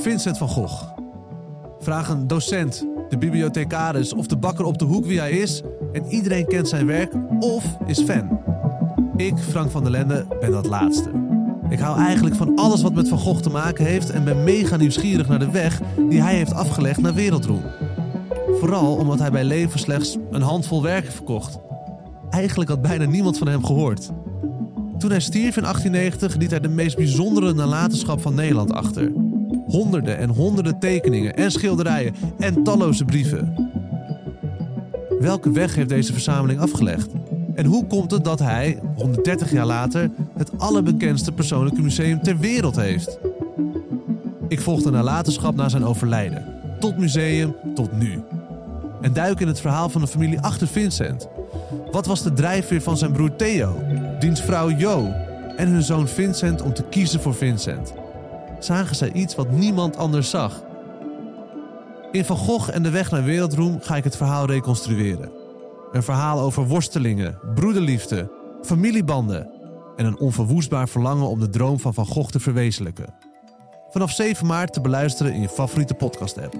Vincent van Gogh. Vraag een docent, de bibliothecaris of de bakker op de hoek wie hij is en iedereen kent zijn werk of is fan. Ik, Frank van der Lende, ben dat laatste. Ik hou eigenlijk van alles wat met Van Gogh te maken heeft en ben mega nieuwsgierig naar de weg die hij heeft afgelegd naar wereldroem. Vooral omdat hij bij leven slechts een handvol werken verkocht. Eigenlijk had bijna niemand van hem gehoord. Toen hij stierf in 1890 liet hij de meest bijzondere nalatenschap van Nederland achter. Honderden en honderden tekeningen en schilderijen en talloze brieven. Welke weg heeft deze verzameling afgelegd? En hoe komt het dat hij, 130 jaar later, het allerbekendste persoonlijke museum ter wereld heeft? Ik volg de nalatenschap na zijn overlijden. Tot museum, tot nu. En duik in het verhaal van de familie achter Vincent. Wat was de drijfveer van zijn broer Theo, diens vrouw Jo en hun zoon Vincent om te kiezen voor Vincent? Zagen zij iets wat niemand anders zag? In Van Gogh en de weg naar wereldroem ga ik het verhaal reconstrueren. Een verhaal over worstelingen, broederliefde, familiebanden en een onverwoestbaar verlangen om de droom van Van Gogh te verwezenlijken. Vanaf 7 maart te beluisteren in je favoriete podcast-app.